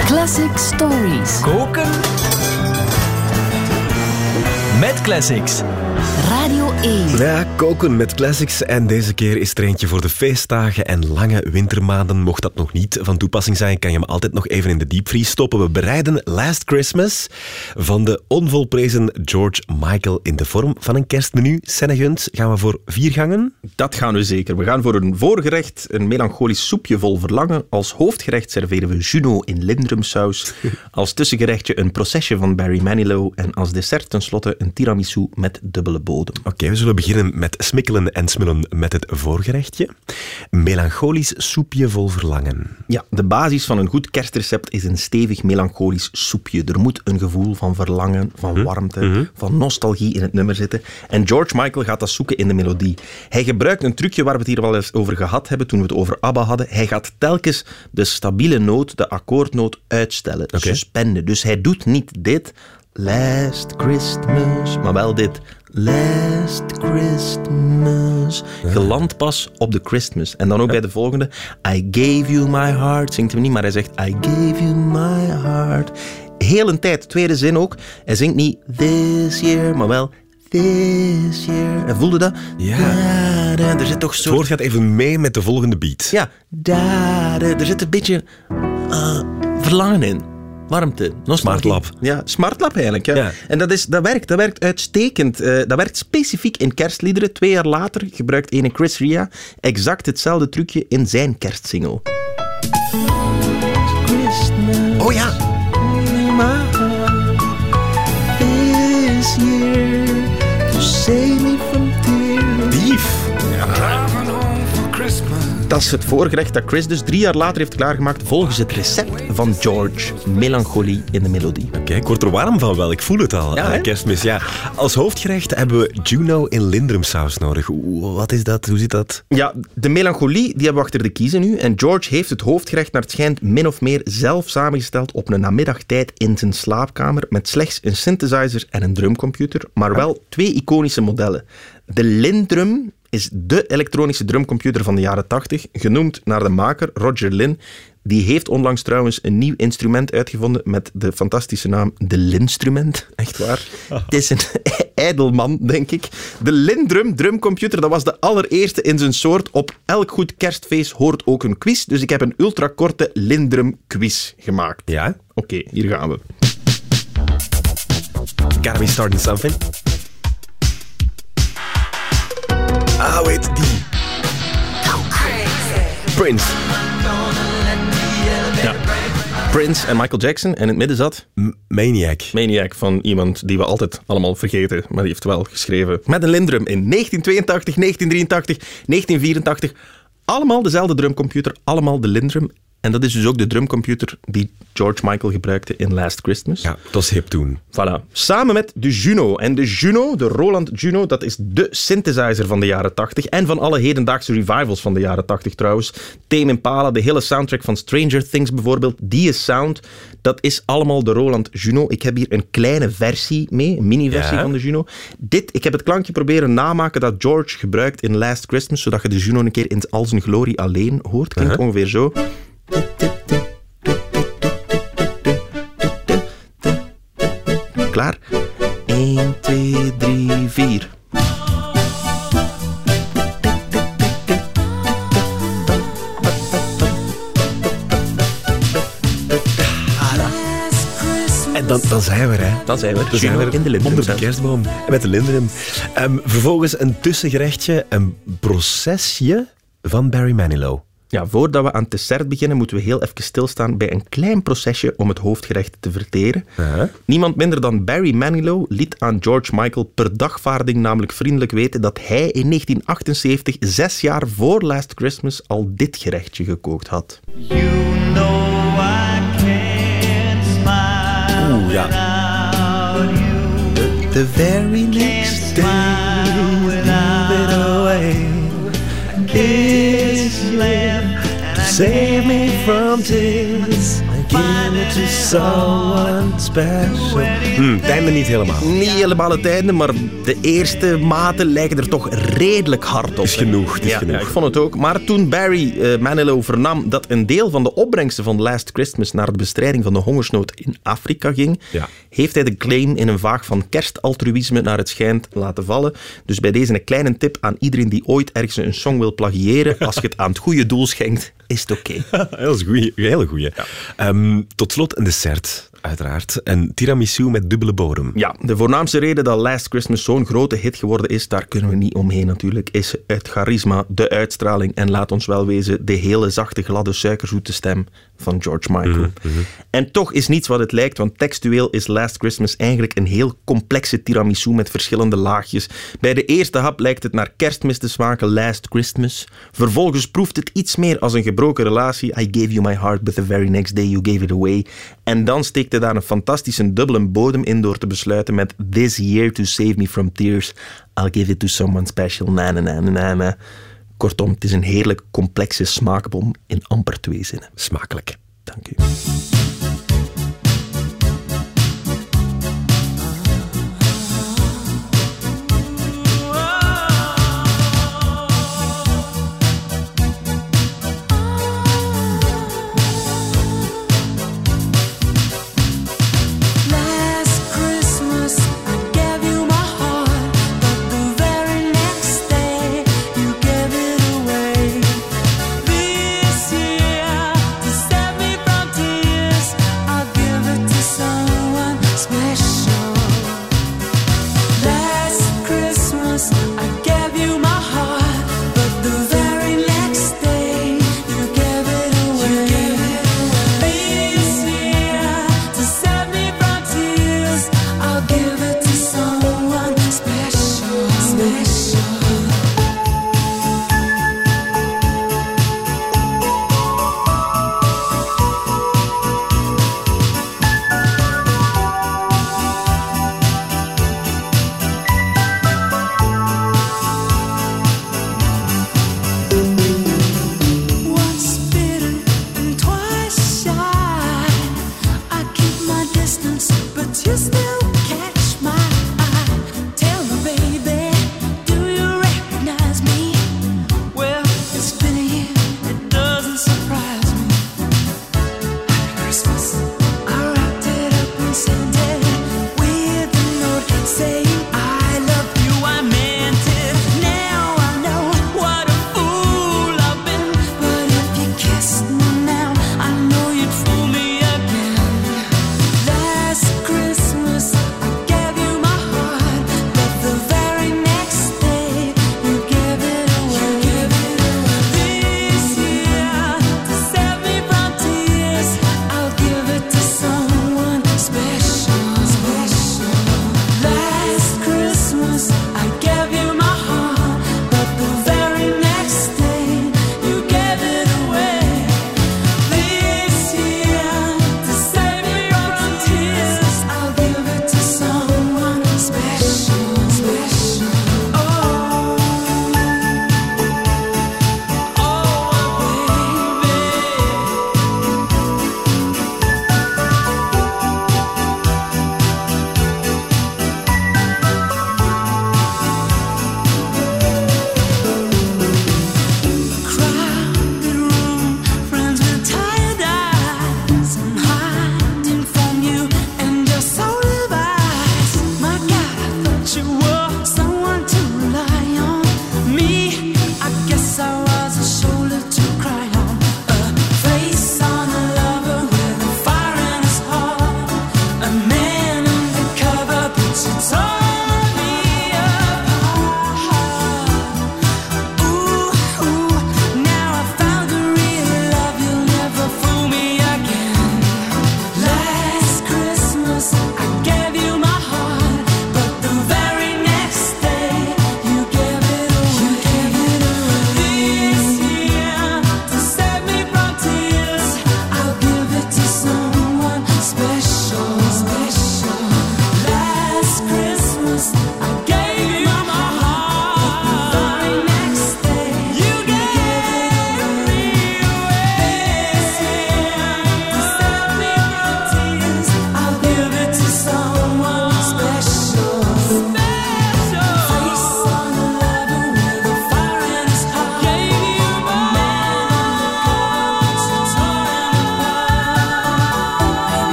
Classic Stories. Koken met classics. Radio 1. Ja, koken met classics. En deze keer is er eentje voor de feestdagen en lange wintermaanden. Mocht dat nog niet van toepassing zijn, kan je hem altijd nog even in de diepvries stoppen. We bereiden Last Christmas van de onvolprezen George Michael in de vorm van een kerstmenu. Sennegunt, gaan we voor vier gangen? Dat gaan we zeker. We gaan voor een voorgerecht, een melancholisch soepje vol verlangen. Als hoofdgerecht serveren we Juno in lindrumsaus. Als tussengerechtje een procesje van Barry Manilow. En als dessert tenslotte een tiramisu met dubbele bodem. Oké, we zullen beginnen met smikkelen en smullen met het voorgerechtje. Melancholisch soepje vol verlangen. Ja, de basis van een goed kerstrecept is een stevig melancholisch soepje. Er moet een gevoel van verlangen, van warmte, van nostalgie in het nummer zitten. En George Michael gaat dat zoeken in de melodie. Hij gebruikt een trucje waar we het hier wel eens over gehad hebben toen we het over ABBA hadden. Hij gaat telkens de stabiele noot, de akkoordnoot, uitstellen, suspenden. Dus hij doet niet dit, Last Christmas, maar wel dit. Last Christmas. Geland pas op de Christmas. En dan ook bij de volgende. I gave you my heart. Zingt hij niet, maar hij zegt I gave you my heart. Heel een tijd, tweede zin ook. Hij zingt niet this year, maar wel this year. En voelde dat? Ja. Da, da. Er zit toch Het zo... woord gaat even mee met de volgende beat. Ja, da, da. er zit een beetje eh, verlangen in. Warmte, nostalgie. Smartlap. Ja, smartlap eigenlijk. Ja. Ja. En dat, is, dat, werkt, dat werkt uitstekend. Eh, dat werkt specifiek in kerstliederen. Twee jaar later gebruikt ene Chris Ria exact hetzelfde trucje in zijn kerstsingle. Oh ja. Dat is het voorgerecht dat Chris dus drie jaar later heeft klaargemaakt volgens het recept van George. Melancholie in de melodie. Oké, ik word er warm van wel. Ik voel het al. Ja, eh, kerstmis, ja. Als hoofdgerecht hebben we Juno in lindrumsaus nodig. Oeh, Wat is dat? Hoe zit dat? Ja, de melancholie die hebben we achter de kiezen nu. En George heeft het hoofdgerecht naar het schijnt min of meer zelf samengesteld op een namiddagtijd in zijn slaapkamer met slechts een synthesizer en een drumcomputer, maar wel twee iconische modellen. De Lindrum is de elektronische drumcomputer van de jaren 80, genoemd naar de maker Roger Lin. Die heeft onlangs trouwens een nieuw instrument uitgevonden met de fantastische naam de Linstrument. Echt waar. Het is een ijdelman, denk ik. De Lindrum drumcomputer, dat was de allereerste in zijn soort. Op elk goed kerstfeest hoort ook een quiz. Dus ik heb een ultrakorte Lindrum quiz gemaakt. Ja? Oké, hier gaan we. Gotta be starting something. Weet die. Prince. Prince en Michael Jackson. En in het midden zat M- Maniac. Maniac van iemand die we altijd allemaal vergeten. Maar die heeft wel geschreven. Met een Lindrum in 1982, 1983, 1984. Allemaal dezelfde drumcomputer. Allemaal de Lindrum. En dat is dus ook de drumcomputer die George Michael gebruikte in Last Christmas. Ja, dat was hip toen. Voilà. Samen met de Juno. En de Juno, de Roland Juno, dat is de synthesizer van de jaren 80. En van alle hedendaagse revivals van de jaren 80 trouwens. Tame Impala, de hele soundtrack van Stranger Things bijvoorbeeld. Die is sound. Dat is allemaal de Roland Juno. Ik heb hier een kleine versie mee, een mini-versie Ja. van de Juno. Dit, ik heb het klankje proberen namaken dat George gebruikt in Last Christmas, zodat je de Juno een keer in al zijn glorie alleen hoort. Klinkt ongeveer zo. Klaar? 1, 2, 3, 4. En dan, dan zijn we er, hè. Dan zijn we er. Dan zijn we er in de Lindrum onder de kerstboom. En met de Lindrum. Ehm, vervolgens een tussengerechtje, een procesje van Barry Manilow. Ja, voordat we aan het dessert beginnen, moeten we heel even stilstaan bij een klein procesje om het hoofdgerecht te verteren. Niemand minder dan Barry Manilow liet aan George Michael per dagvaarding namelijk vriendelijk weten dat hij in 1978, zes jaar voor Last Christmas, al dit gerechtje gekookt had. Oeh, ja. The very next day, save me from tears. Give it to someone special. Hmm, het einde niet helemaal. Niet helemaal het einde, maar de eerste maten lijken er toch redelijk hard op. Is genoeg, is ja, genoeg. ja, ik vond het ook. Maar toen Barry eh, Manilow vernam dat een deel van de opbrengsten van Last Christmas naar de bestrijding van de hongersnood in Afrika ging, Ja. heeft hij de claim in een vaag van kerstaltruïsme naar het schijnt laten vallen. Dus bij deze een kleine tip aan iedereen die ooit ergens een song wil plagiëren. Als je het aan het goede doel schenkt, is het oké. Dat is een goeie, een hele goeie. Ehm, tot slot een dessert, uiteraard. Een tiramisu met dubbele bodem. Ja, de voornaamste reden dat Last Christmas zo'n grote hit geworden is, daar kunnen we niet omheen natuurlijk, is het charisma, de uitstraling en laat ons wel wezen, de hele zachte, gladde, suikerzoete stem van George Michael. En toch is niets wat het lijkt, want textueel is Last Christmas eigenlijk een heel complexe tiramisu met verschillende laagjes. Bij de eerste hap lijkt het naar kerstmis te smaken, Last Christmas. Vervolgens proeft het iets meer als een gebroken relatie. I gave you my heart, but the very next day you gave it away. En dan steekt hij daar een fantastische dubbele bodem in door te besluiten met This year to save me from tears. I'll give it to someone special. Na, na, na, na, na. Kortom, het is een heerlijk complexe smaakbom in amper twee zinnen. Smakelijk. Dank u.